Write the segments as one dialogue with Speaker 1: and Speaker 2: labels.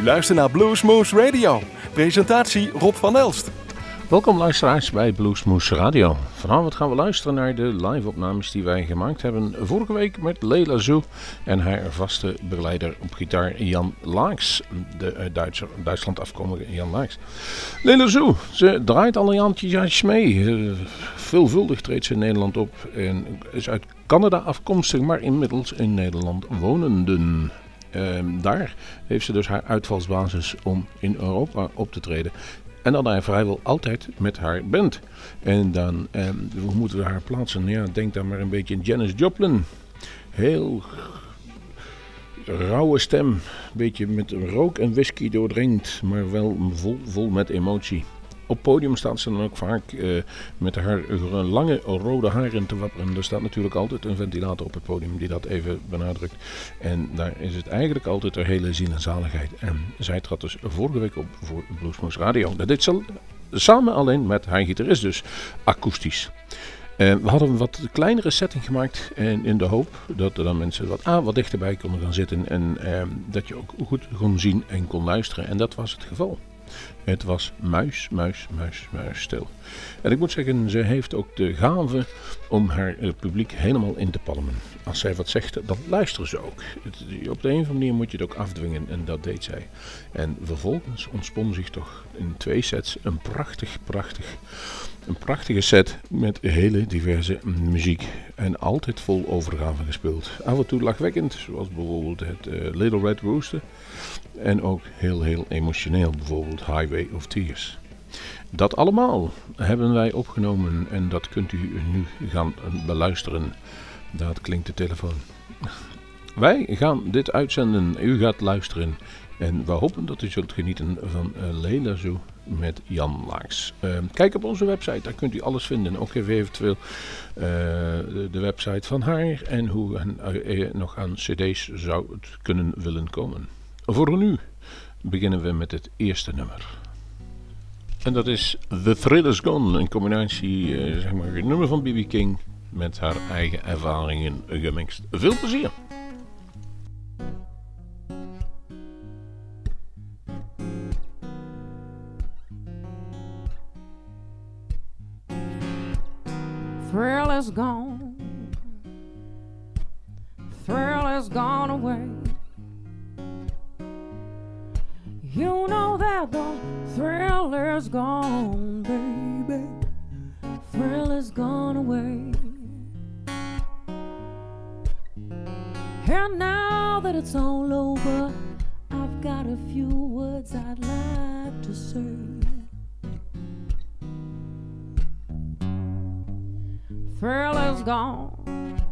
Speaker 1: U luistert naar Bluesmoose Radio. Presentatie Rob van Elst.
Speaker 2: Welkom luisteraars bij Bluesmoose Radio. Vanavond gaan we luisteren naar de live-opnames die wij gemaakt hebben vorige week met Leila Zoo en haar vaste begeleider op gitaar Jan Laaks, de uit Duitser, Duitsland afkomende Jan Laaks. Leila Zoo, ze draait al een jaartje mee. Uh, veelvuldig treedt ze in Nederland op en is uit Canada afkomstig, maar inmiddels in Nederland wonenden. Ehm, daar heeft ze dus haar uitvalsbasis om in Europa op te treden. En dan hij vrijwel altijd met haar band. En dan, ehm, hoe moeten we haar plaatsen? Ja, denk dan maar een beetje in Janis Joplin. Heel rauwe stem. Een beetje met rook en whisky doordringd, maar wel vol, vol met emotie. Op podium staat ze dan ook vaak uh, met haar lange rode haren te wapperen. Er staat natuurlijk altijd een ventilator op het podium die dat even benadrukt. En daar is het eigenlijk altijd een hele ziel en zaligheid. En zij trad dus vorige week op voor Bluesmoose Radio. Dat deed ze samen alleen met haar gitarist dus, akoestisch. Uh, we hadden een wat kleinere setting gemaakt en in de hoop dat er dan mensen wat, ah, wat dichterbij konden gaan zitten en uh, dat je ook goed kon zien en kon luisteren. En dat was het geval. Het was muis, muis, muis, muis stil. En ik moet zeggen, ze heeft ook de gave om haar eh, publiek helemaal in te palmen. Als zij wat zegt, dan luisteren ze ook. op de een of andere manier moet je het ook afdwingen en dat deed zij. En vervolgens ontspon zich toch in twee sets een prachtig, prachtig een prachtige set met hele diverse muziek. En altijd vol overgave gespeeld. Af en toe lachwekkend, zoals bijvoorbeeld het uh, Little Red Rooster. En ook heel, heel emotioneel, bijvoorbeeld Highway of Tears. Dat allemaal hebben wij opgenomen en dat kunt u nu gaan beluisteren. Dat klinkt de telefoon. Wij gaan dit uitzenden, u gaat luisteren en we hopen dat u zult genieten van uh, Leila Zo met Jan Laaks. Uh, kijk op onze website, daar kunt u alles vinden. Ook even eventueel uh, de, website van haar en hoe uh, nog aan cd's zou het kunnen willen komen. Voor nu beginnen we met het eerste nummer. En dat is The Thrill Is Gone, een combinatie, zeg maar, nummer van B.B. King met haar eigen ervaringen gemixt. Veel plezier!
Speaker 3: Thrill is gone. Thrill is gone away. That the thrill is gone, baby. Thrill is gone away. And now that it's all over, I've got a few words I'd like to say. thrill is gone.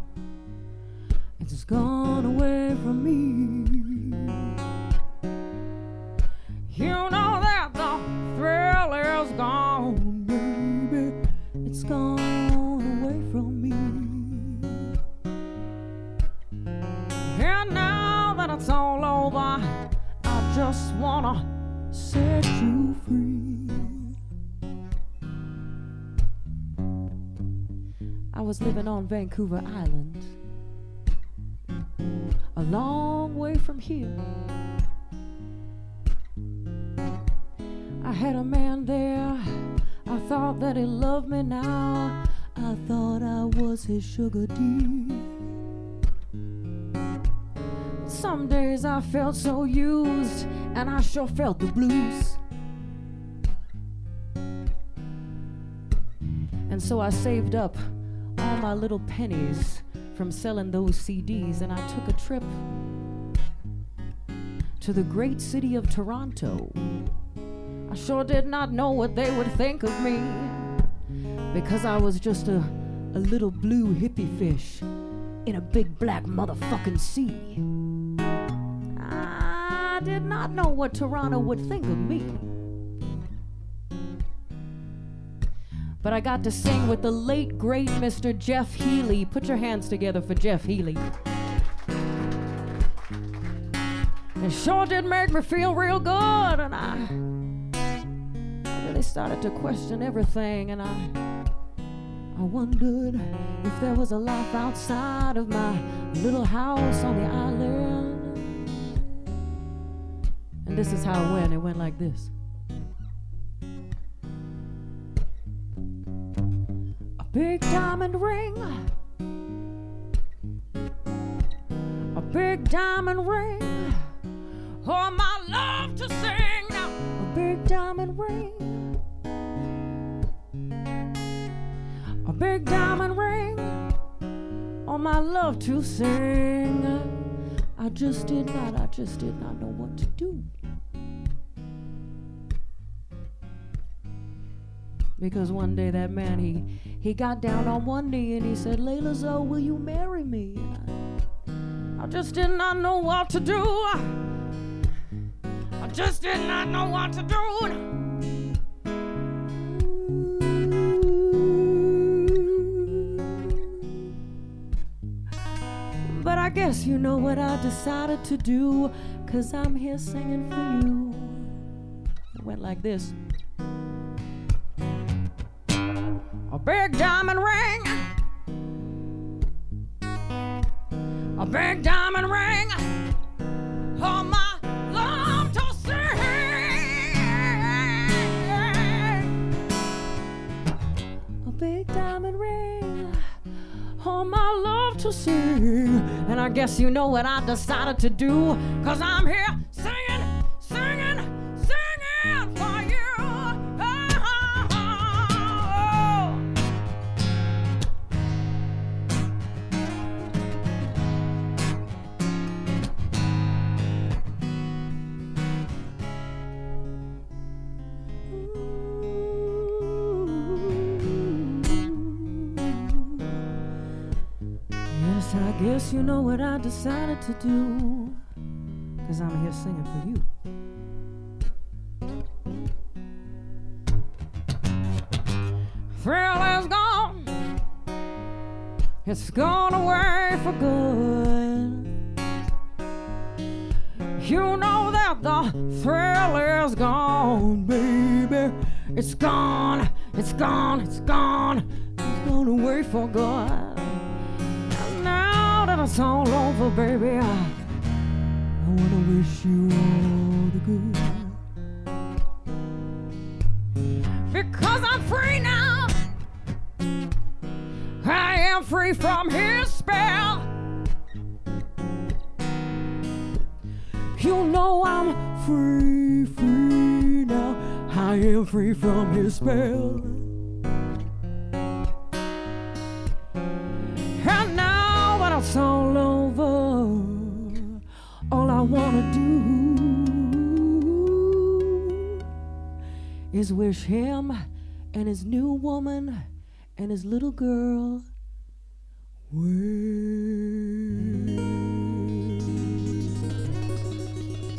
Speaker 3: It's gone away from me. Gone, baby. It's gone away from me. And now that it's all over, I just wanna set you free. I was living on Vancouver Island, a long way from here. I had a man there, I thought that he loved me now. I thought I was his sugar dear. Some days I felt so used, and I sure felt the blues. And so I saved up all my little pennies from selling those CDs, and I took a trip to the great city of Toronto. I sure did not know what they would think of me because I was just a, a little blue hippie fish in a big black motherfucking sea. I did not know what Toronto would think of me. But I got to sing with the late, great Mr. Jeff Healey. Put your hands together for Jeff Healey. It sure did make me feel real good, and I really started to question everything, and I, I wondered if there was a life outside of my little house on the island. And this is how it went. It went like this. A big diamond ring. A big diamond ring. Oh, my love to sing now. A big diamond ring. Big diamond ring. Oh, my love to sing. I just did not, I just did not know what to do. Because one day that man, he, he got down on one knee and he said, Layla Zoe, will you marry me? I, I just did not know what to do. I just did not know what to do. I guess you know what I decided to do, cause I'm here singing for you. It went like this. A big diamond ring. A big diamond ring. Oh, my to sing. And I guess you know what I decided to do. Cause I'm here know what I decided to do. Cause I'm here singing for you. Thrill is gone. It's gone away for good. You know that the thrill is gone, baby. It's gone, it's gone, it's gone. It's gone away for good. It's all over, baby, I, I wanna wish you all the good. Because I'm free now. I am free from his spell. You know I'm free, free now. I am free from his spell. Is wish him and his new woman and his little girl well.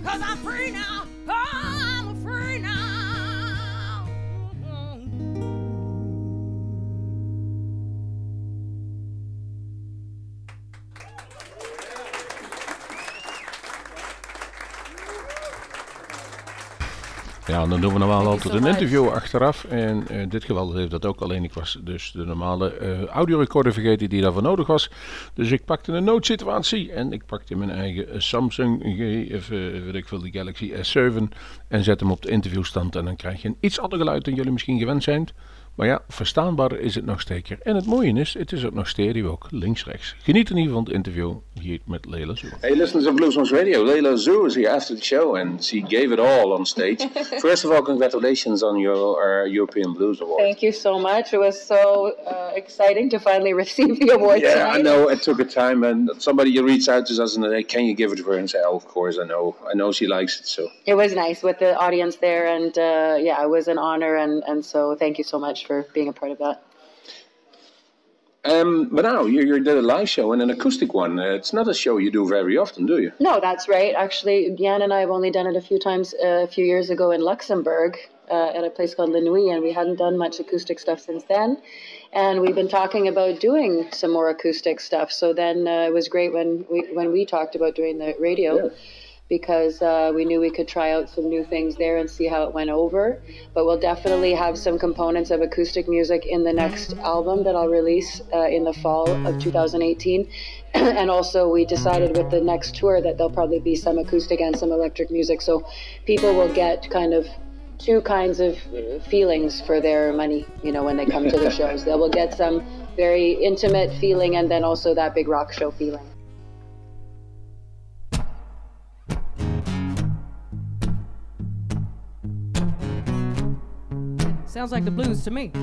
Speaker 3: Cause I'm free now.
Speaker 2: Dan doen we normaal altijd een interview achteraf. En eh, in dit geval heeft dat ook. Alleen ik was dus de normale eh audiorecorder vergeten die daarvoor nodig was. Dus ik pakte een noodsituatie. En ik pakte mijn eigen eh, Samsung G, of, eh, weet ik veel, de Galaxy S7. En zet hem op de interviewstand. En dan krijg je een iets ander geluid dan jullie misschien gewend zijn. Maar ja, verstaanbaar is het nog steeds. En het mooie is, het is ook nog stereo ook, links-rechts. Geniet in ieder geval van het interview hier met Leila Zoe.
Speaker 4: Hey, listeners of Bluesmoose Radio, Layla Zoo is here after the show, and she gave it all on stage. First of all, congratulations on your uh, European Blues Award.
Speaker 5: Thank you so much. It was so uh, exciting to finally receive the award
Speaker 4: Yeah,
Speaker 5: tonight.
Speaker 4: I know it took a time, and somebody reached out to us and said, "Can you give it to her?" And say, "Oh, of course, I know, I know she likes it." So
Speaker 5: It was nice with the audience there, and uh, yeah, it was an honor, and, and so thank you so much for being a part of that.
Speaker 4: Um, but now you, you did a live show and an acoustic one. Uh, it's not a show you do very often, do you?
Speaker 5: No, that's right. Actually, Jan and I have only done it a few times uh, a few years ago in Luxembourg uh, at a place called La Nuit, and we hadn't done much acoustic stuff since then. And we've been talking about doing some more acoustic stuff. So then uh, it was great when we when we talked about doing the radio. Because uh, we knew we could try out some new things there and see how it went over. But we'll definitely have some components of acoustic music in the next album that I'll release uh, in the fall of 2018. and also, we decided with the next tour that there'll probably be some acoustic and some electric music, so people will get kind of two kinds of feelings for their money, you know, when they come to the shows. They will get some very intimate feeling and then also that big rock show feeling.
Speaker 3: Sounds like the blues to me.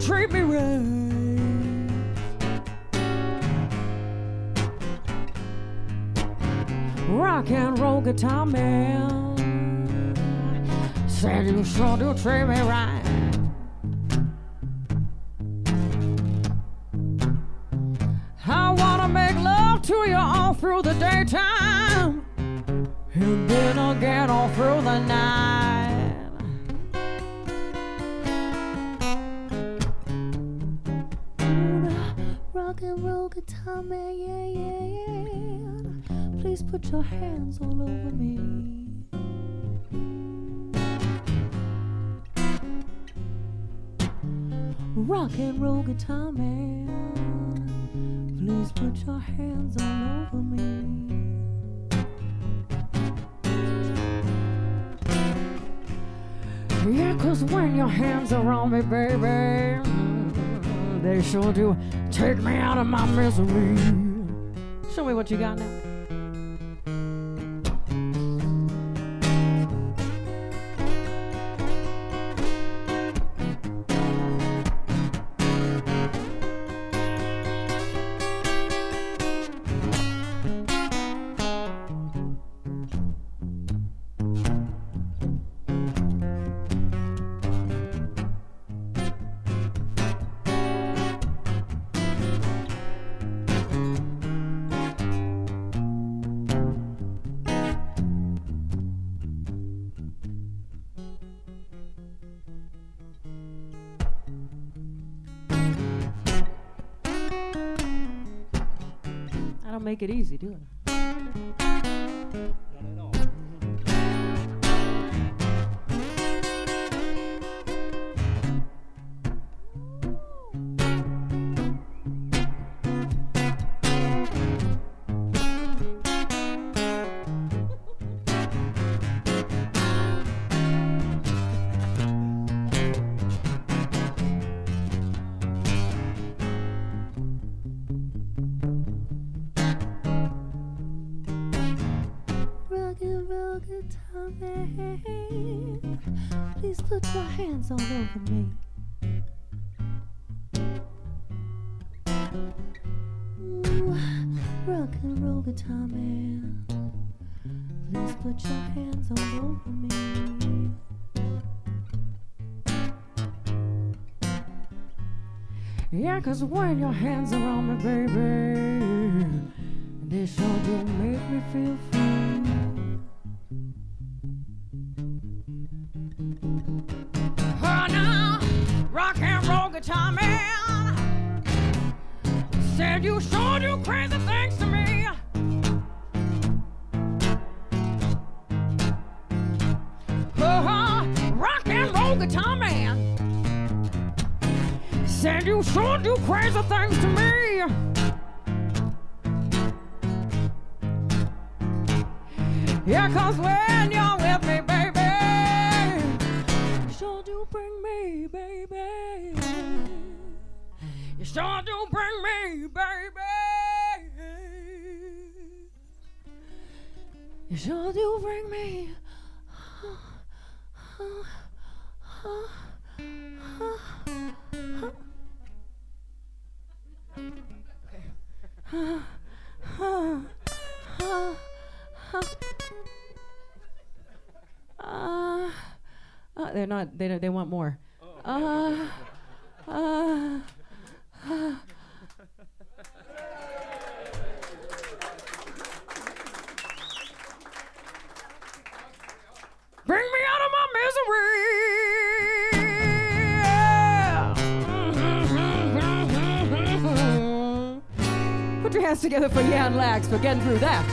Speaker 3: Treat me right. Rock and roll guitar man said you sure do treat me right i wanna make love to you all through the daytime, and then again all through the night. Rock and roll guitar man, yeah, yeah, yeah. Please put your hands all over me. rock and roll guitar man. Please put your hands all over me. Yeah, cause when your hands are on me, baby, they sure do take me out of my misery. Show me what you got now. Make it easy, do it. Ooh, rock and roll guitar man, please put your hands all over me. Yeah, cause when your hands are on me, baby, they sure do make me feel free. said you sure do crazy things to me. Uh-huh, rock and roll guitar man. Said you sure do crazy things to me. Yeah, cause when you're sure do bring me. Uh, uh, they're not. They they want more. Uh, uh, uh. Put your hands together for Jan Laacks for getting through that.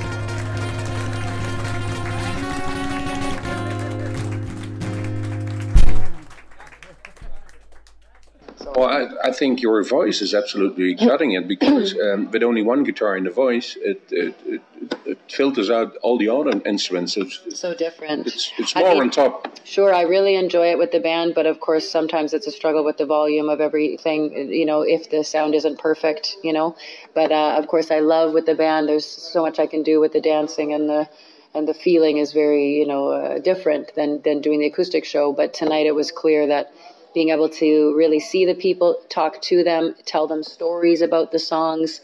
Speaker 4: Well, I, I think your voice is absolutely cutting it because um, with only one guitar in the voice, it, it, it, it filters out all the other instruments. It's,
Speaker 5: So different.
Speaker 4: it's, it's
Speaker 5: I
Speaker 4: more
Speaker 5: mean-
Speaker 4: on top.
Speaker 5: Sure, I really enjoy it with the band, but of course, sometimes it's a struggle with the volume of everything, you know, if the sound isn't perfect, you know. But uh, of course, I love with the band, there's so much I can do with the dancing and the. And the feeling is very, you know, uh, different than, than doing the acoustic show. But tonight it was clear that being able to really see the people, talk to them, tell them stories about the songs.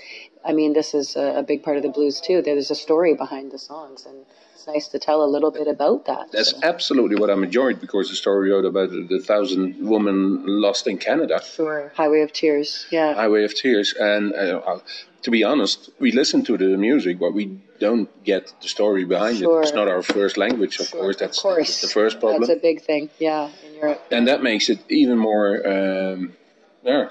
Speaker 5: I mean, this is a, a big part of the blues too. There's a story behind the songs, and it's nice to tell a little bit about that.
Speaker 4: That's
Speaker 5: So,
Speaker 4: absolutely what I'm enjoying because the story wrote about the, the thousand women lost in Canada.
Speaker 5: sure. Highway of Tears. Yeah.
Speaker 4: Highway of Tears. And uh, uh, to be honest, we listen to the music, but we don't get the story behind
Speaker 5: Sure.
Speaker 4: it. It's not our first language, of
Speaker 5: Sure,
Speaker 4: course. That's,
Speaker 5: of course.
Speaker 4: that's the first problem.
Speaker 5: That's a big thing. Yeah. In Europe.
Speaker 4: and that makes it even more, um, yeah,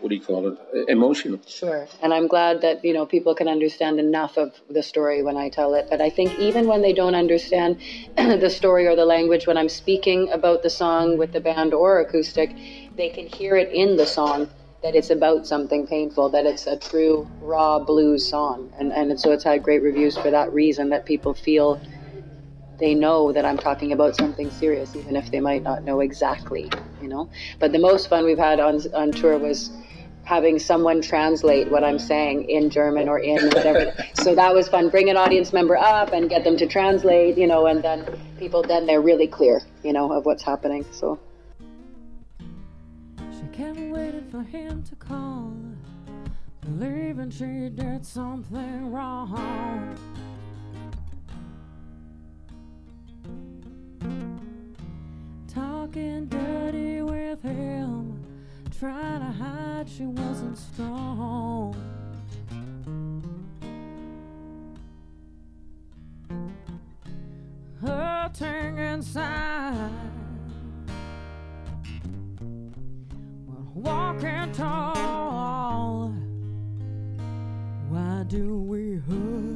Speaker 4: what do you call it? Emotional.
Speaker 5: Sure. And I'm glad that, you know, people can understand enough of the story when I tell it. But I think even when they don't understand the story or the language, when I'm speaking about the song with the band or acoustic, they can hear it in the song that it's about something painful, that it's a true raw blues song. And, and so it's had great reviews for that reason that people feel they know that I'm talking about something serious, even if they might not know exactly, you know. But the most fun we've had on on tour was having someone translate what I'm saying in German or in whatever. so that was fun. Bring an audience member up and get them to translate, you know, and then people then they're really clear, you know, of what's happening. So
Speaker 3: She kept waiting for him to call, believing she did something wrong. Talking dirty with him, trying to hide she wasn't strong. Her Hurting inside. Walking tall. Why do we hurt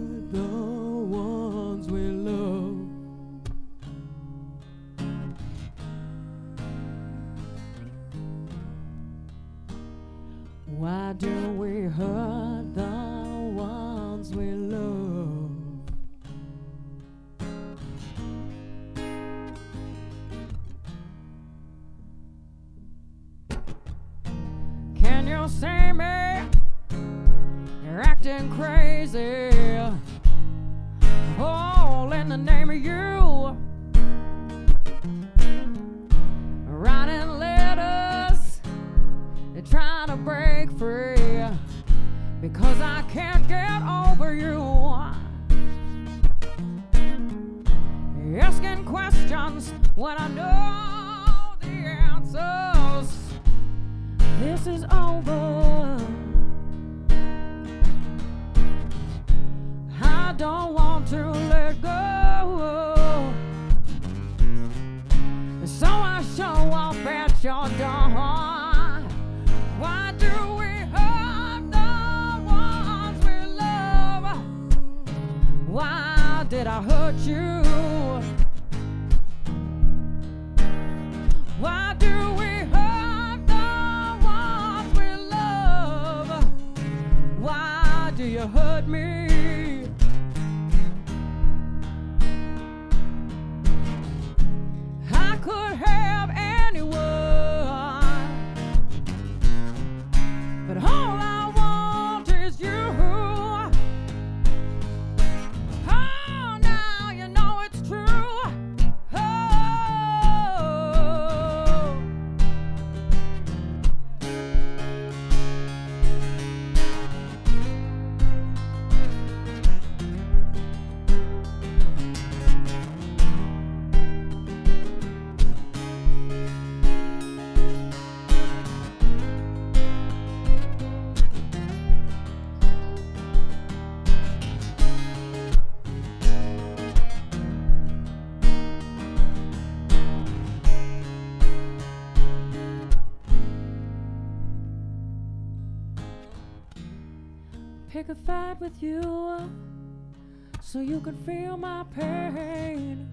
Speaker 3: can feel my pain.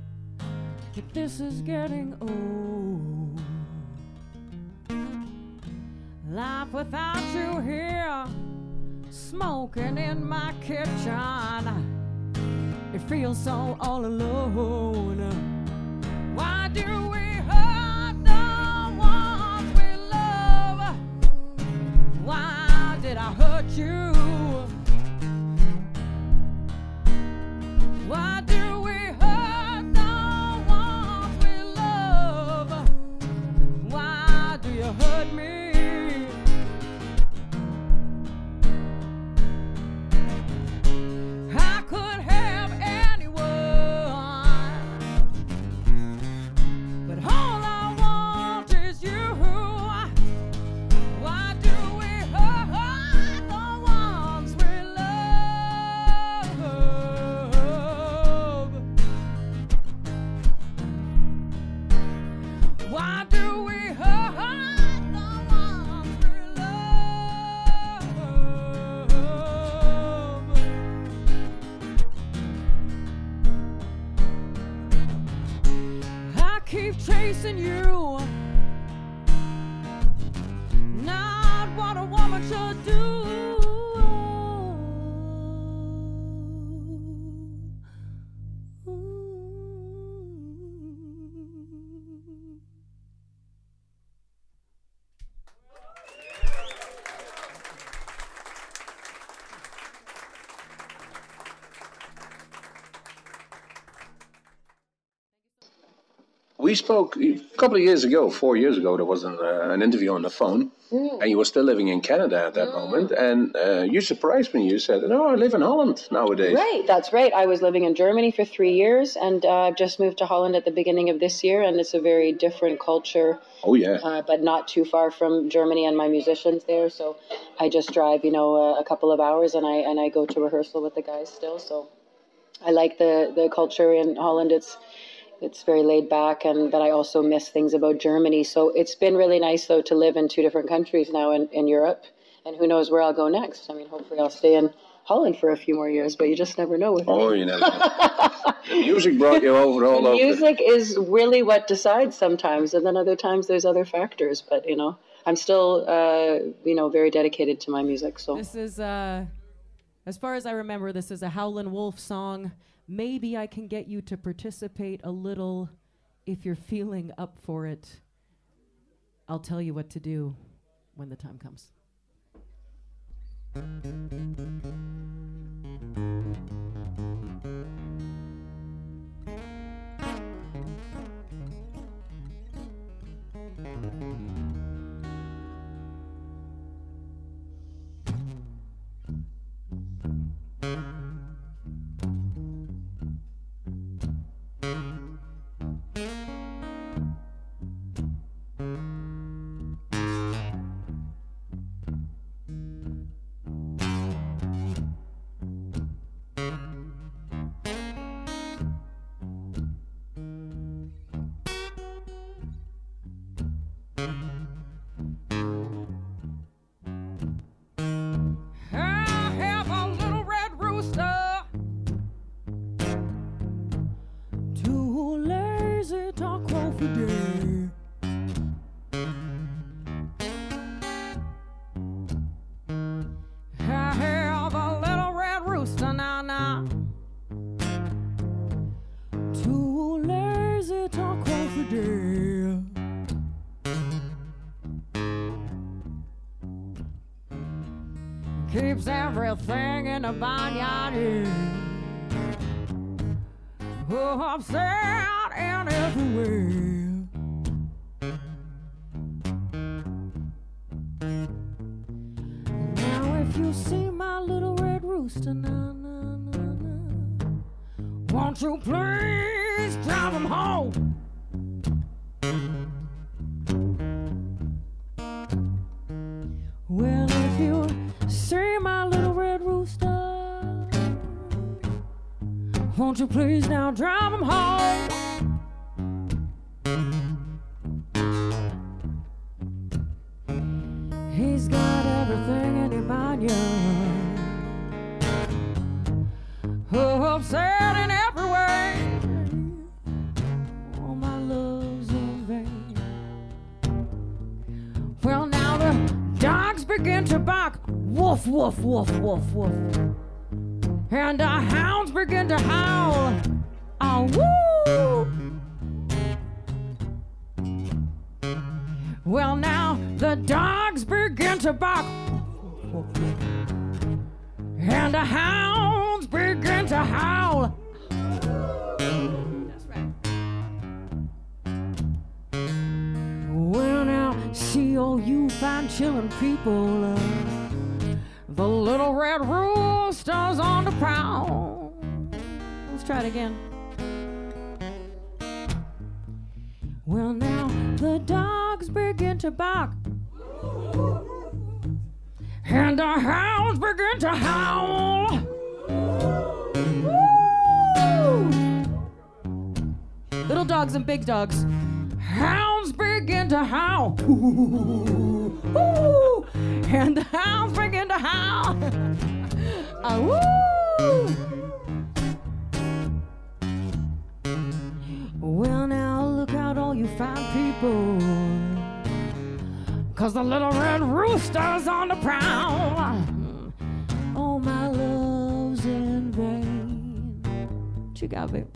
Speaker 3: But this is getting old. Life without you here, smoking in my kitchen. It feels so all alone. Why do We
Speaker 4: spoke a couple of years ago, four years ago. There was an, uh, an interview on the phone, and you were still living in Canada at that moment. And uh, you surprised me. You said, "No, I live in Holland nowadays."
Speaker 5: Right, that's right. I was living in Germany for three years, and uh, I've just moved to Holland at the beginning of this year, and it's a very different culture,
Speaker 4: Oh yeah.
Speaker 5: uh, but not too far from Germany and my musicians there. So I just drive, you know, a couple of hours, and I and I go to rehearsal with the guys still. So I like the the culture in Holland. It's it's very laid back, and but I also miss things about Germany. So it's been really nice though to live in two different countries now in, in Europe, and who knows where I'll go next. I mean, hopefully I'll stay in Holland for a few more years, but you just never know with me.
Speaker 4: Oh, you never. know. the music brought you over all
Speaker 5: The
Speaker 4: over.
Speaker 5: music is really what decides sometimes, and then other times there's other factors. But you know, I'm still, uh, you know, very dedicated to my music. So
Speaker 3: This is, uh, as far as I remember, this is a Howlin' Wolf song. Maybe I can get you to participate a little if you're feeling up for it. I'll tell you what to do when the time comes. Keeps everything in the barnyard. Oh, upset and everywhere. Now, Woof, woof, woof, woof. And the hounds begin to howl. Oh, woo! Well, now the dogs begin to bark. And the hounds begin to howl. Well, now, see all you fine chillin' people. Uh, the little red rooster's on the prowl. Let's try it again. Well, now the dogs begin to bark. And the hounds begin to howl. Little dogs and big dogs. Hounds begin to howl. Ooh, ooh. And the hounds begin to howl. Ah, woo! Well, now look out, all you fine people. Cause the little red rooster's on the prowl. Oh, my love's in vain. You got, babe?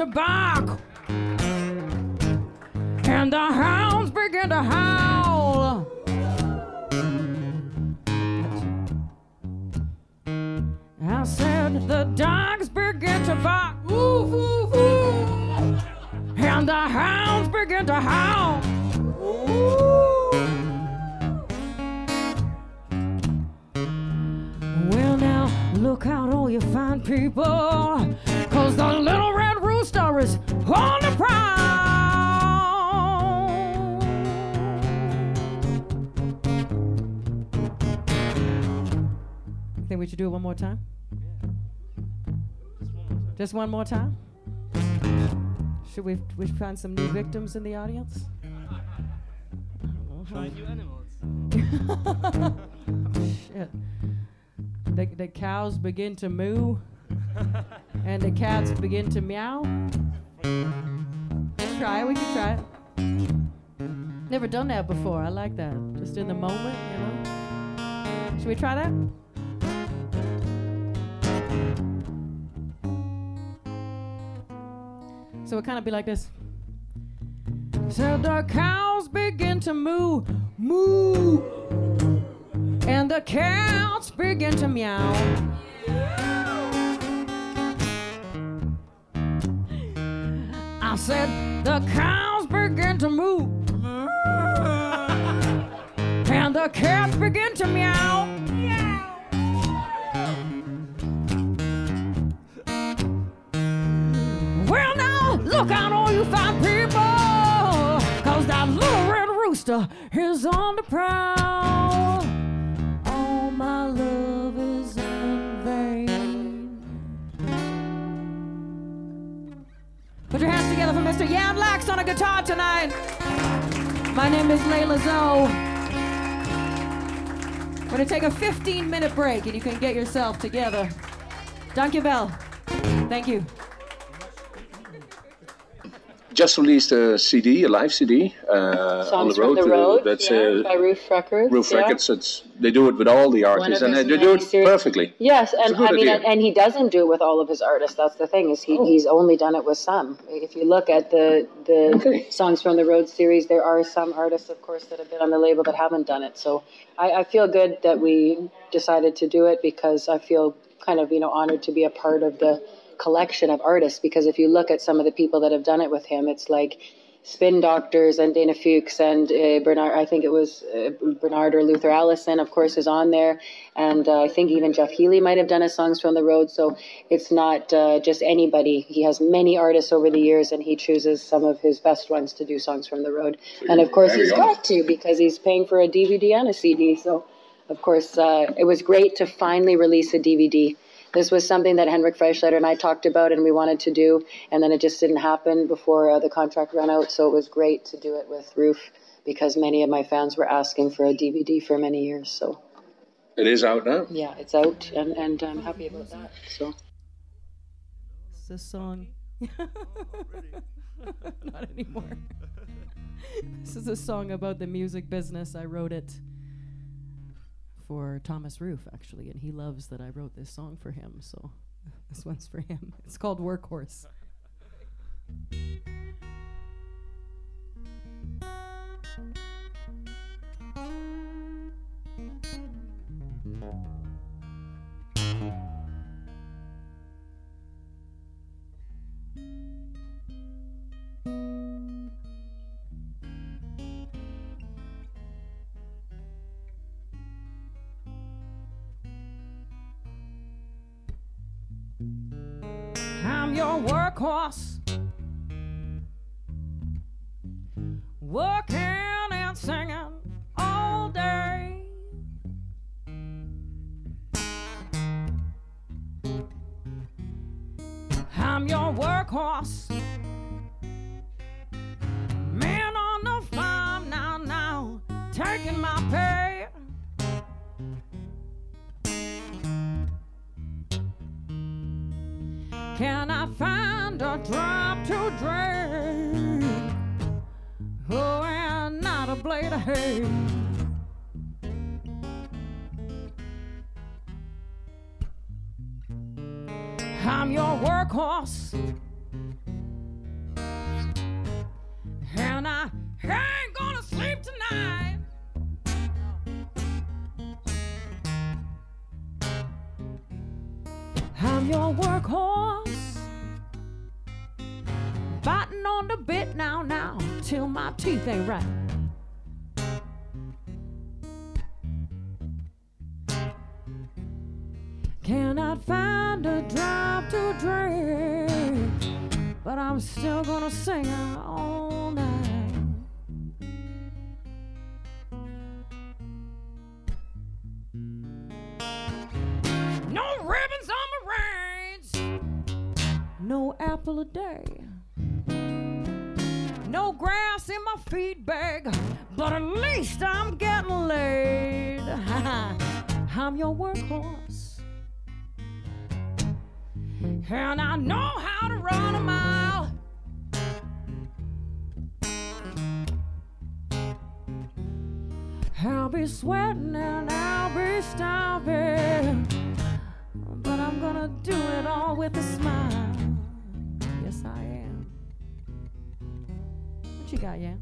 Speaker 3: To bark, and the hounds begin to howl. I said the dogs begin to bark, ooh, ooh, ooh, and the hounds begin to howl. Ooh. Well, now, look out, all you fine people, Do it one more time? Just one more time? Should we, we find some new victims in the audience?
Speaker 6: Try new animals.
Speaker 3: Shit. The, the cows begin to moo and the cats begin to meow. Try it, we can try it. Never done that before. I like that. Just in the moment, you know. Should we try that? So it kind of be like this. So the cows begin to moo, moo and the cats begin to meow. I said the cows begin to move, and the cats begin to meow. Is on the prowl. All my love is in vain. Put your hands together for Mr. Jan Laacks on a guitar tonight. My name is Layla Zoe. We're to take a 15 minute break and you can get yourself together. Dankjewel. Thank you.
Speaker 4: Just released a CD, a live CD, uh,
Speaker 5: Songs
Speaker 4: on the
Speaker 5: from
Speaker 4: road.
Speaker 5: the road.
Speaker 4: that's
Speaker 5: yeah,
Speaker 4: uh,
Speaker 5: by Ruf Records.
Speaker 4: Ruf
Speaker 5: yeah.
Speaker 4: Records. It's, they do it with all the artists, and
Speaker 5: his
Speaker 4: they do it
Speaker 5: series.
Speaker 4: perfectly.
Speaker 5: Yes, and I mean,
Speaker 4: idea.
Speaker 5: and he doesn't do it with all of his artists. That's the thing is he,
Speaker 4: Oh.
Speaker 5: he's only done it with some. If you look at the the
Speaker 4: Okay.
Speaker 5: songs from the Road series, there are some artists, of course, that have been on the label that haven't done it. So I, I feel good that we decided to do it because I feel kind of you know honored to be a part of the collection of artists. Because if you look at some of the people that have done it with him, it's like Spin Doctors and Dana Fuchs and uh, Bernard. I think it was uh, Bernard or Luther Allison, of course, is on there, and uh, I think even Jeff Healey might have done his songs from the road. So it's not uh, just anybody. He has many artists over the years, and he chooses some of his best ones to do songs from the road. and of course, he's got to because he's paying for a DVD and a CD. So, of course, uh, it was great to finally release a DVD. This was something that Henrik Freischlader and I talked about and we wanted to do, and then it just didn't happen before uh, the contract ran out. So it was great to do it with Ruf because many of my fans were asking for a DVD for many years. So
Speaker 4: It is out now.
Speaker 5: yeah, it's out, and, and I'm happy about that. So
Speaker 3: It's this song. Not anymore. this is a song about the music business. I wrote it for Thomas Ruf, actually, and he loves that I wrote this song for him. So this one's for him. It's called Workhorse. Your I'm your workhorse. And I ain't gonna sleep tonight. I'm your workhorse. Biting on the bit now, now, till my teeth ain't right. No grass in my feed bag, but at least I'm getting laid. I'm your workhorse. And I know how to run a mile. I'll be sweating and I'll be starving. But I'm gonna do it all with a smile. Am. What you got, yeah?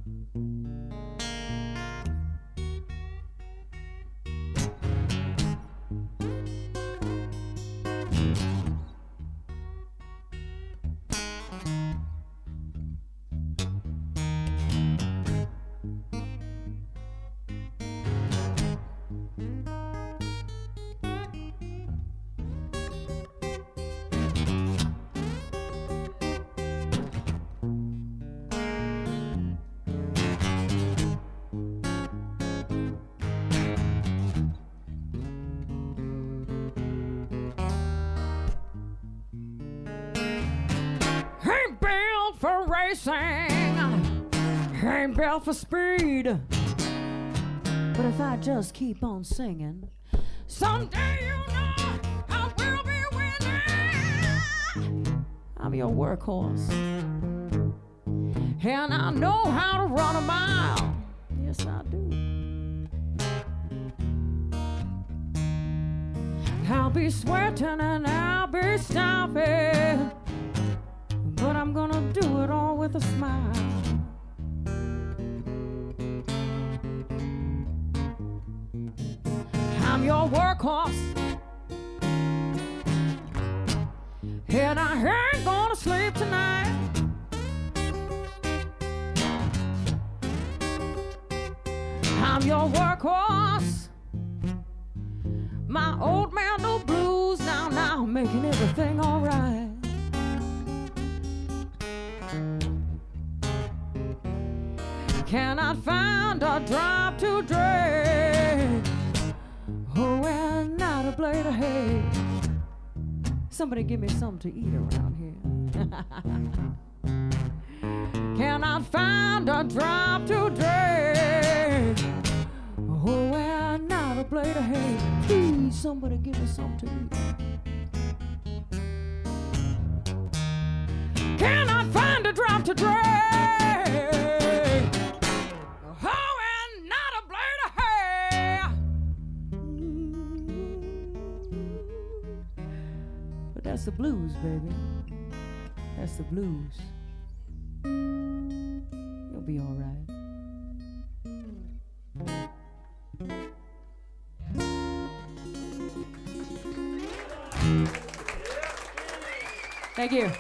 Speaker 3: Racing, ain't built for speed. But if I just keep on singing, Someday you know I will be winning. I'm your workhorse. And I know how to run a mile. Yes, I do. I'll be sweating and I'll be stomping. But I'm gonna do it all with a smile. I'm your workhorse. And I ain't gonna sleep tonight. I'm your workhorse. My old man no blues now, now making everything Cannot find a drop to drink. Oh, and not a blade of hay. Somebody give me something to eat around here. Cannot find a drop to drink. Oh, and not a blade of hay. Please, somebody give me something to eat. Cannot find a drop to drink. That's the blues, baby. That's the blues. You'll be all right. Thank you.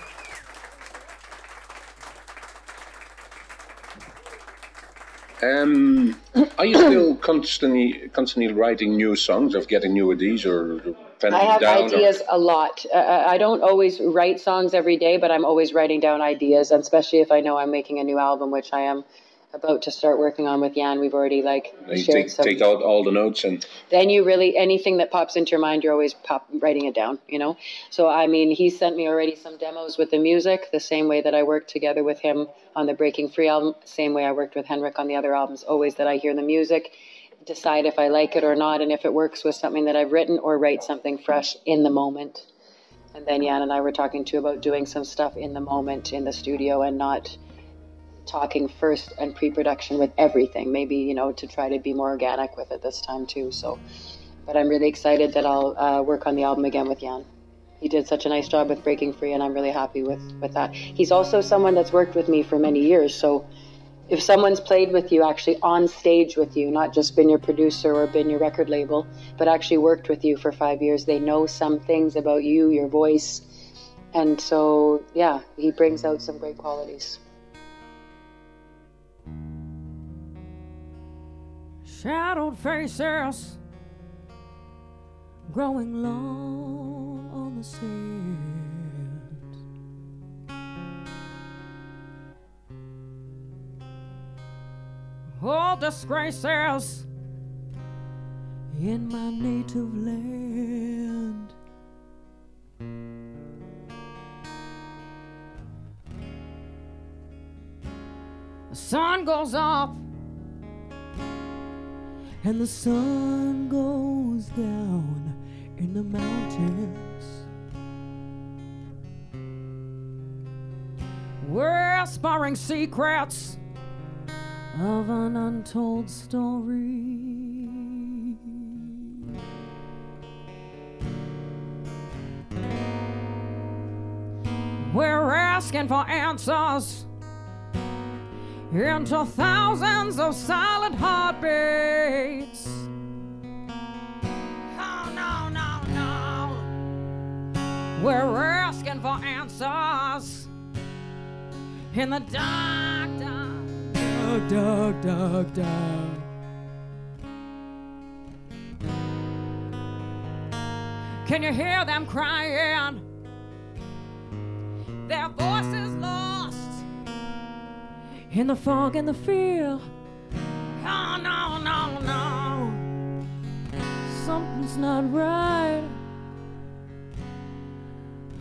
Speaker 4: Um, are you still constantly constantly writing new songs, of getting new ideas, or
Speaker 5: I have
Speaker 4: down? or-
Speaker 5: ideas a lot. Uh, I don't always write songs every day, but I'm always writing down ideas, and especially if I know I'm making a new album, which I am about to start working on with Jan. We've already like
Speaker 4: you
Speaker 5: shared
Speaker 4: take,
Speaker 5: some.
Speaker 4: take out all the notes and
Speaker 5: then you really anything that pops into your mind, you're always pop writing it down. You know. So I mean, he sent me already some demos with the music, the same way that I worked together with him on the Breaking Free album, same way I worked with Henrik on the other albums. Always that I hear the music, decide if I like it or not, and if it works with something that I've written, or write something fresh in the moment. And then Jan and I were talking too about doing some stuff in the moment in the studio and not talking first and pre-production with everything. Maybe you know to try to be more organic with it this time too. So, but I'm really excited that I'll uh, work on the album again with Jan. He did such a nice job with Breaking Free, and I'm really happy with with that. He's also someone that's worked with me for many years, so. If someone's played with you actually on stage with you, not just been your producer or been your record label, but actually worked with you for five years, they know some things about you, your voice. And so, yeah, he brings out some great qualities.
Speaker 3: Shadowed faces growing long on the sand. All disgraces in my native land. The sun goes up and the sun goes down in the mountains. We're sparring secrets of an untold story. We're asking for answers into thousands of silent heartbeats. Oh, no, no, no. We're asking for answers in the dark, dark, dark, dark, dark, dark. Can you hear them crying? Their voices lost in the fog and the fear. Oh, no, no, no. Something's not right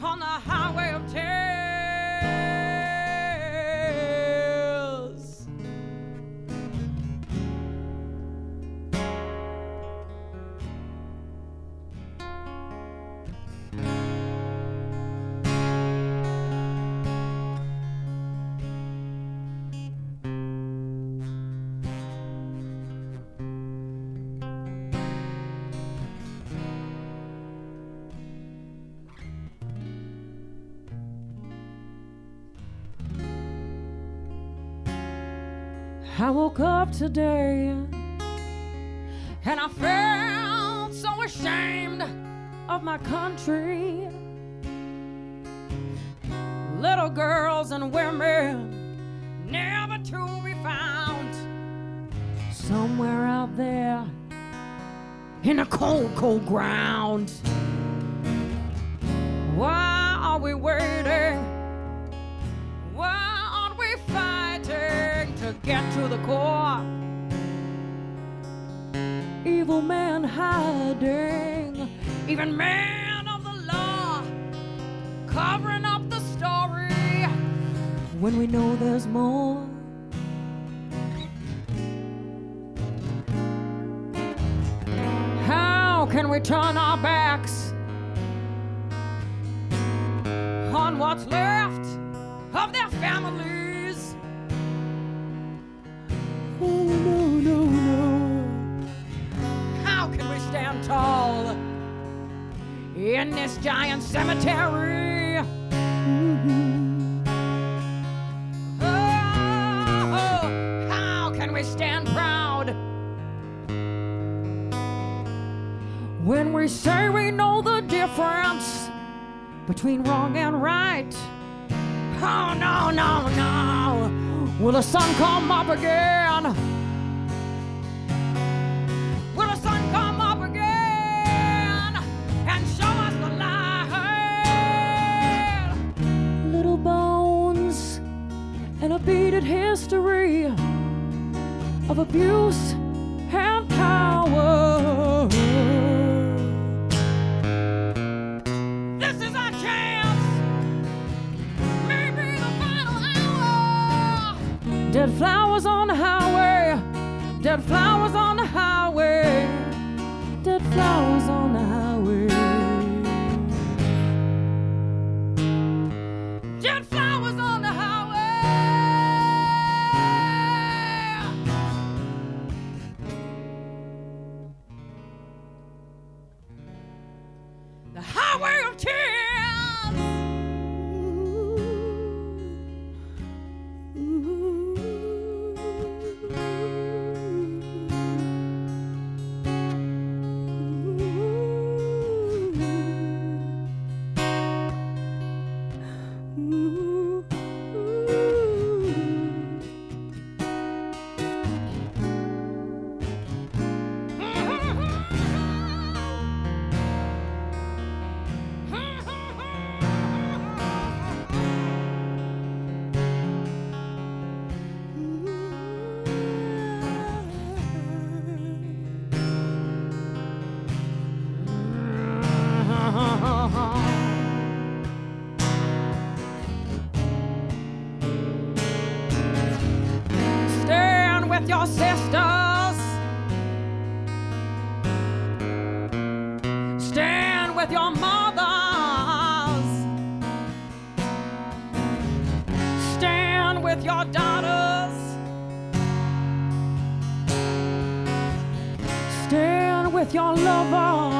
Speaker 3: on the highway of tears. I woke up today and I felt so ashamed of my country. Little girls and women never to be found somewhere out there in the cold, cold ground. Why are we waiting? Get to the core? Evil man hiding, even man of the law, covering up the story when we know there's more. How can we turn our backs in this giant cemetery? Mhm. Oh, how can we stand proud? when we say we know the difference between wrong and right. Oh, no, no, no. Will the sun come up again? And a beaded history of abuse and power. This is our chance. Maybe the final hour. Dead flowers on the highway. Dead flowers on the highway. Dead flowers on the highway. With your daughters. Stand with your lovers.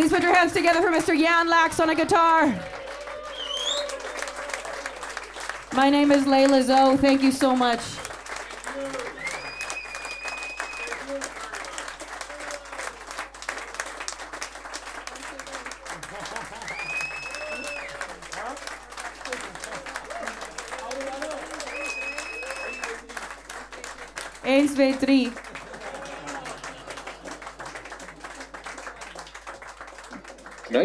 Speaker 3: Please put your hands together for Mr. Jan Laacks on a guitar. My name is Layla Zoe. Thank you so much. Eens, twee.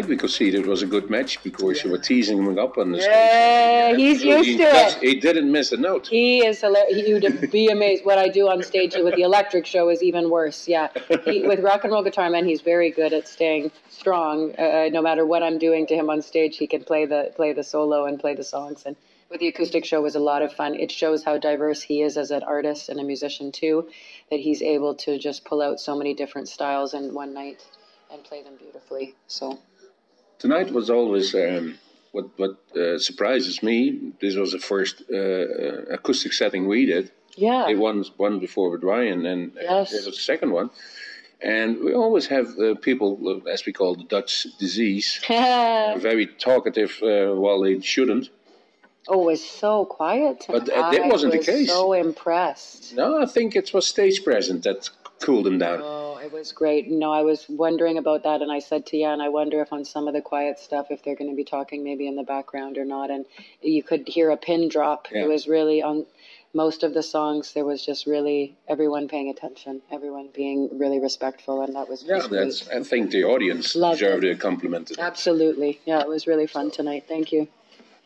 Speaker 2: We could see that it was a good match because you were teasing him up on the stage.
Speaker 5: Yeah, he's
Speaker 2: Absolutely
Speaker 5: used to it.
Speaker 2: He didn't miss a note.
Speaker 5: He is hilarious. You'd be amazed. What I do on stage with the electric show is even worse. Yeah, he, with Rock and Roll Guitar Man, he's very good at staying strong. Uh, no matter what I'm doing to him on stage, he can play the play the solo and play the songs. And with the acoustic show was a lot of fun. It shows how diverse he is as an artist and a musician too. That he's able to just pull out so many different styles in one night and play them beautifully. So
Speaker 2: Tonight was always um, what what uh, surprises me. This was the first uh, uh, acoustic setting we did.
Speaker 5: yeah,
Speaker 2: It one one before with Ryan, and uh,
Speaker 5: Yes.
Speaker 2: this was the second one. And we always have uh, people, uh, as we call the Dutch disease, very talkative uh, while they shouldn't.
Speaker 5: Oh, it was so quiet.
Speaker 2: But, uh, that wasn't the
Speaker 5: was
Speaker 2: case.
Speaker 5: So impressed.
Speaker 2: No, I think it was stage present that cooled him down.
Speaker 5: Oh, it was great. No, I was wondering about that, and I said to Jan, I wonder if on some of the quiet stuff, if they're going to be talking maybe in the background or not. And you could hear a pin drop.
Speaker 2: Yeah.
Speaker 5: It was really on most of the songs. There was just really everyone paying attention, everyone being really respectful, and that was
Speaker 2: Yeah, that's.
Speaker 5: great.
Speaker 2: I think the audience
Speaker 5: Loved
Speaker 2: deserved
Speaker 5: it.
Speaker 2: a compliment.
Speaker 5: Absolutely, yeah, it was really fun tonight. Thank you.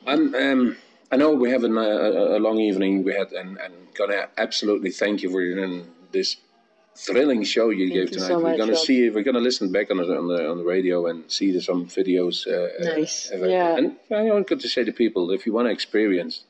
Speaker 2: I'm, um, I know we have an, uh, a, a long evening we had, and, and gonna absolutely thank you for um, this thrilling show you
Speaker 5: Thank
Speaker 2: gave
Speaker 5: you
Speaker 2: tonight.
Speaker 5: so
Speaker 2: we're gonna
Speaker 5: Rob.
Speaker 2: see, we're gonna listen back on the on the, on the radio and see the, some videos. Uh,
Speaker 5: Nice,
Speaker 2: uh,
Speaker 5: yeah.
Speaker 2: And I want to say to people, if you want to experience,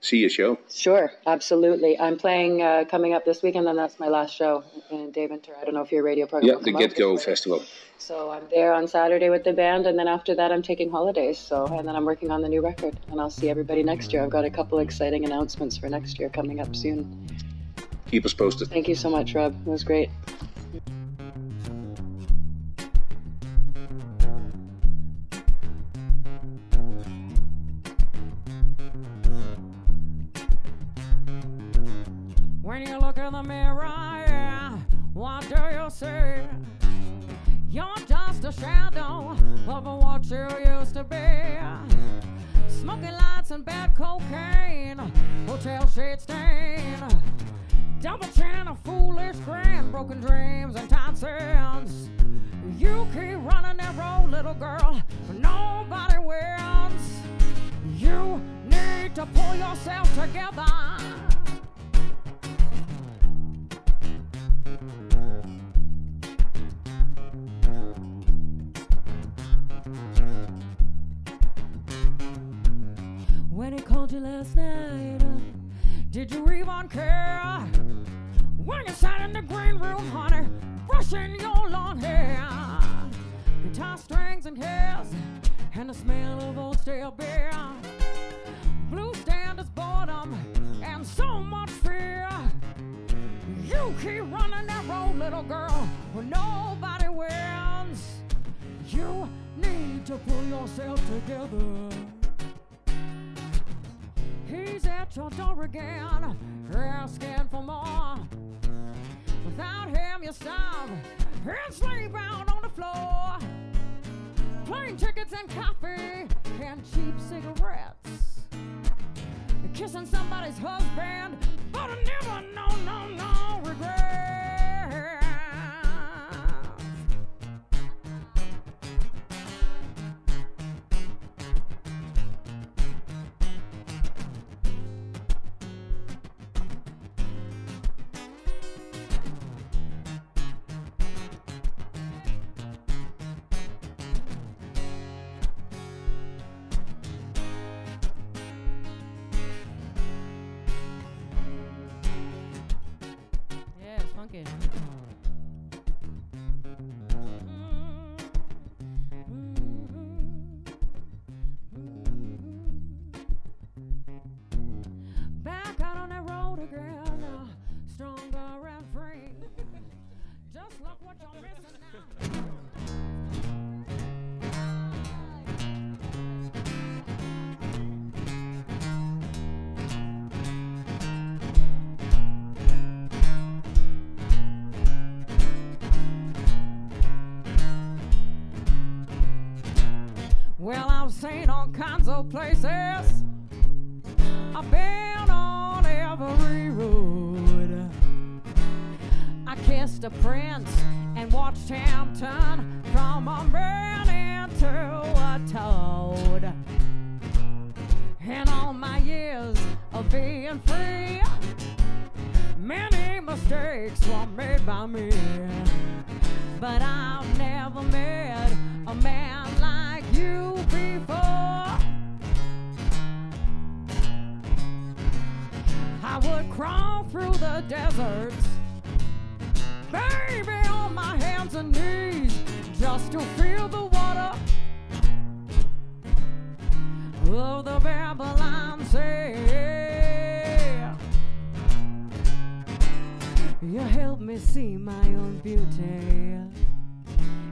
Speaker 2: see a show.
Speaker 5: Sure, absolutely. I'm playing uh, coming up this weekend, and that's my last show in Deventer. I don't know if your radio program.
Speaker 2: Yeah, the Get Go. Festival.
Speaker 5: So I'm there on Saturday with the band, and then after that, I'm taking holidays. So, and then I'm working on the new record, and I'll see everybody next year. I've got a couple exciting announcements for next year coming up soon.
Speaker 2: Keep us posted.
Speaker 5: Thank you so much, Rob. It was great.
Speaker 3: When you look in the mirror, yeah, what do you see? You're just a shadow of what you used to be. Smoking lights and bad cocaine, hotel shade stain. Double chin, a foolish grin, broken dreams and sins. You keep running that road, little girl, but nobody wins. You need to pull yourself together. When he called you last night, did you even care? When you sat in the green room, honey, brushing your long hair, guitar strings and keys, and the smell of old stale beer, blue standards, boredom, and so much fear. You keep running that road, little girl, where nobody wins. You need to pull yourself together. He's at your door again, asking for more. Without him, you starve and sleep out on the floor. Plane tickets and coffee and cheap cigarettes. Kissing somebody's husband, but I never, no, no, no regrets. Seen all kinds of places. Of the Babylon Sea. You helped me see my own beauty.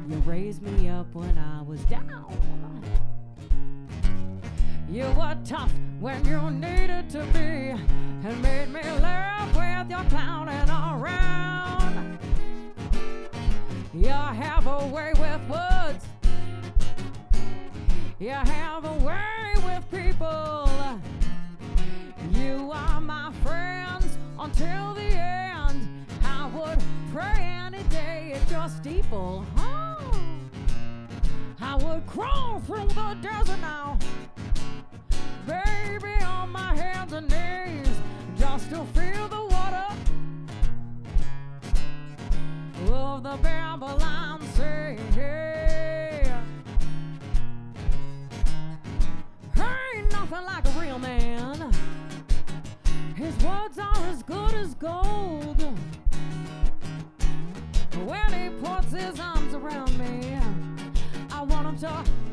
Speaker 3: You raised me up when I was down. You were tough when you needed to be, and made me laugh with your clowning around. You have a way with words. You have a way with people. You are my friends until the end. I would pray any day at your steeple. Oh, I would crawl through the desert now baby, on my hands and knees, just to feel the water of the Babylon Sea. Nothing like a real man. His words are as good as gold. When he puts his arms around me, I want him to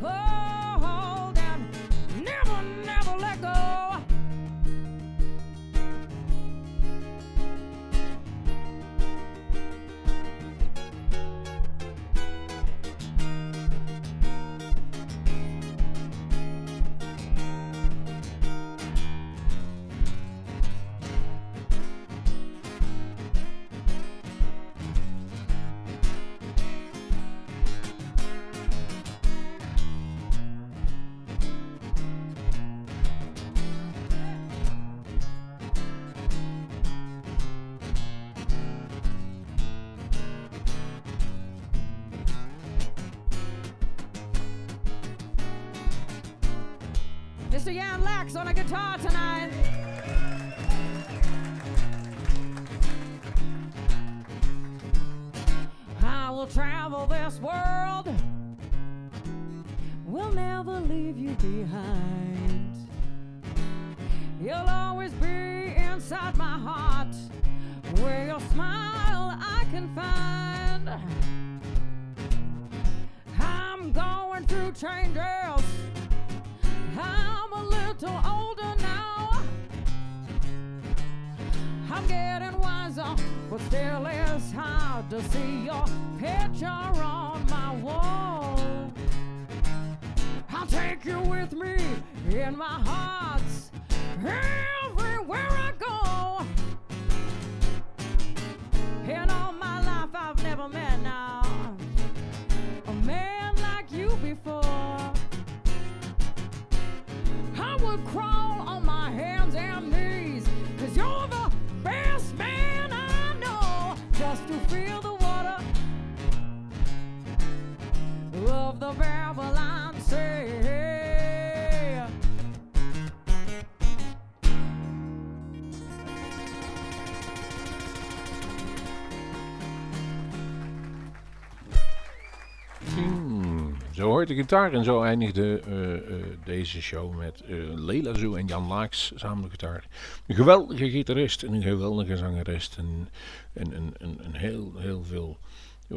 Speaker 3: will travel this world. We'll never leave you behind. You'll always be inside my heart, where your smile I can find. I'm going through changes. I'm a little older now. I'm getting wiser, but still it's hard to see your picture on my wall. I'll take you with me in my hearts everywhere I go. In all my life, I've never met now a man like you before. I would crawl the Babylon.
Speaker 2: Hmm, zo hoort de gitaar en zo eindigde eh, eh, deze show met eh Leila Zoe en Jan Laaks samen de gitaar. Een geweldige gitarist en een geweldige zangeres en, en, en, en, en heel, heel veel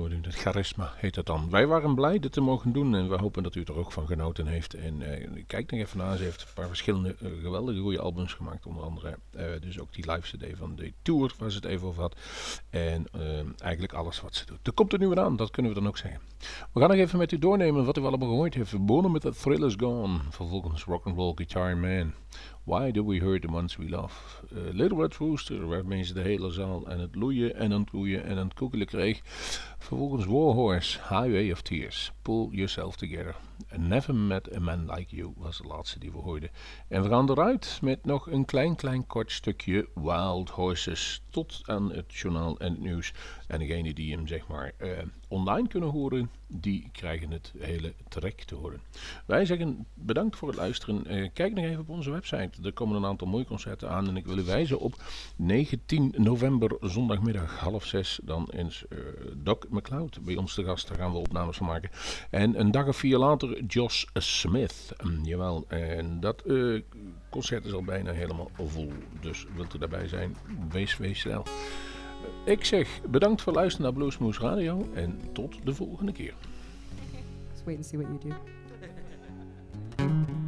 Speaker 2: Het charisma heet dat dan. Wij waren blij dit te mogen doen en we hopen dat u er ook van genoten heeft. En uh, kijk nog even naar, ze heeft een paar verschillende uh, geweldige goede albums gemaakt. Onder andere uh, dus ook die live cd van de Tour waar ze het even over had. En eigenlijk alles wat ze doet. Er komt er nu weer aan, dat kunnen we dan ook zeggen. We gaan nog even met u doornemen wat u allemaal gehoord heeft. We begonnen met The Thrill Is Gone, vervolgens Rock'n'Roll Guitar Man. Why Do We Hurt The Ones We Love. Uh, Little Red Rooster, waarmee ze de hele zaal aan het loeien en aan het loeien en aan het koekelen kreeg. Vervolgens Warhorse, Highway of Tears, Pull Yourself Together. Never Met A Man Like You was de laatste die we hoorden. En we gaan eruit met nog een klein, klein kort stukje Wild Horses. Tot aan het journaal en het nieuws. En degene die hem zeg maar uh, online kunnen horen, die krijgen het hele trek te horen. Wij zeggen bedankt voor het luisteren. Uh, kijk nog even op onze website. Er komen een aantal mooie concerten aan. En ik wil u wijzen op 19 november, zondagmiddag half zes. Dan is uh, Doc McLeod bij ons te gast. Daar gaan we opnames van maken. En een dag of vier later Josh Smith. Um, jawel, en dat uh, concert is al bijna helemaal vol. Dus wilt u daarbij zijn, wees, wees snel. Ik zeg bedankt voor luisteren naar Bluesmoose Radio en tot de volgende keer.
Speaker 3: Wait and see what you do.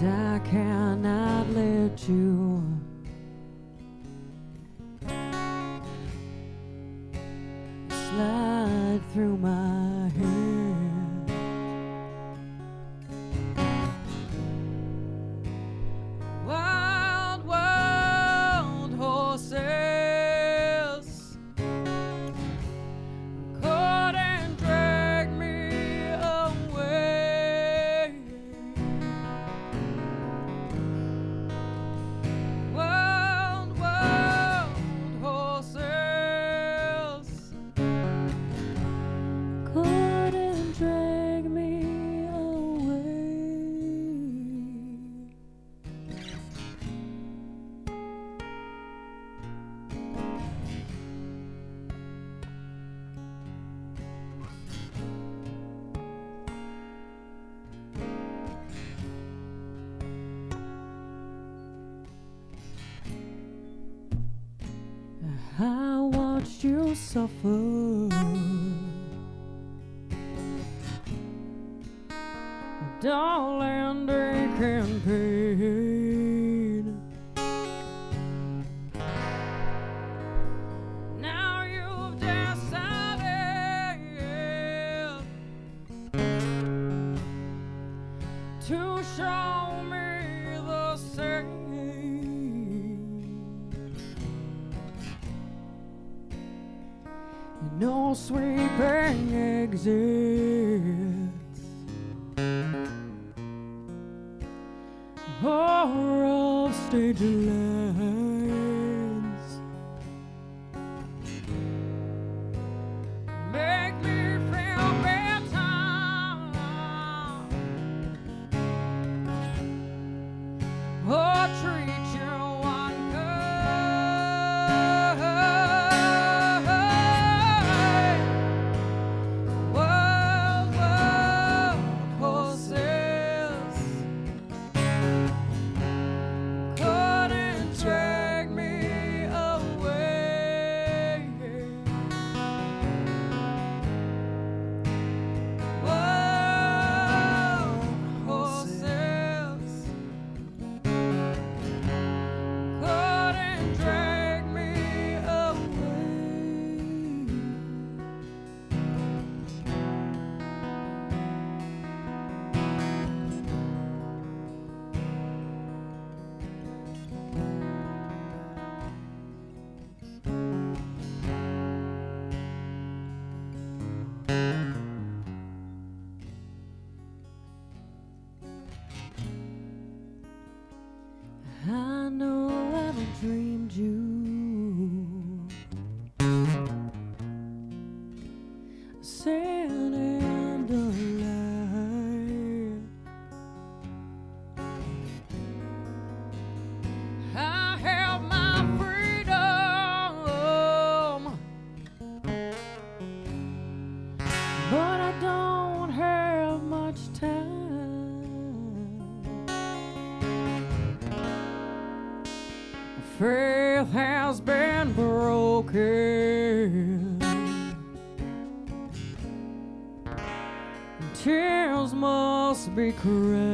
Speaker 3: And I cannot let you. Slide through my suffer. Or must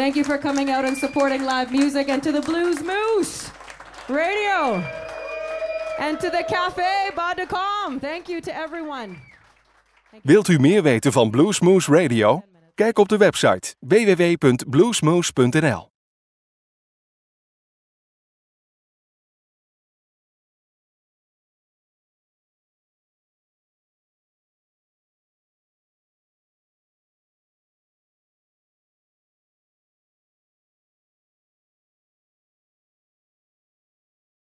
Speaker 3: Thank you for coming out and supporting live music and to the Bluesmoose Radio and to the Cafe Bas de Com. Thank you to everyone.
Speaker 1: Wilt u meer weten van Bluesmoose Radio? Kijk op de website www.bluesmoose.nl.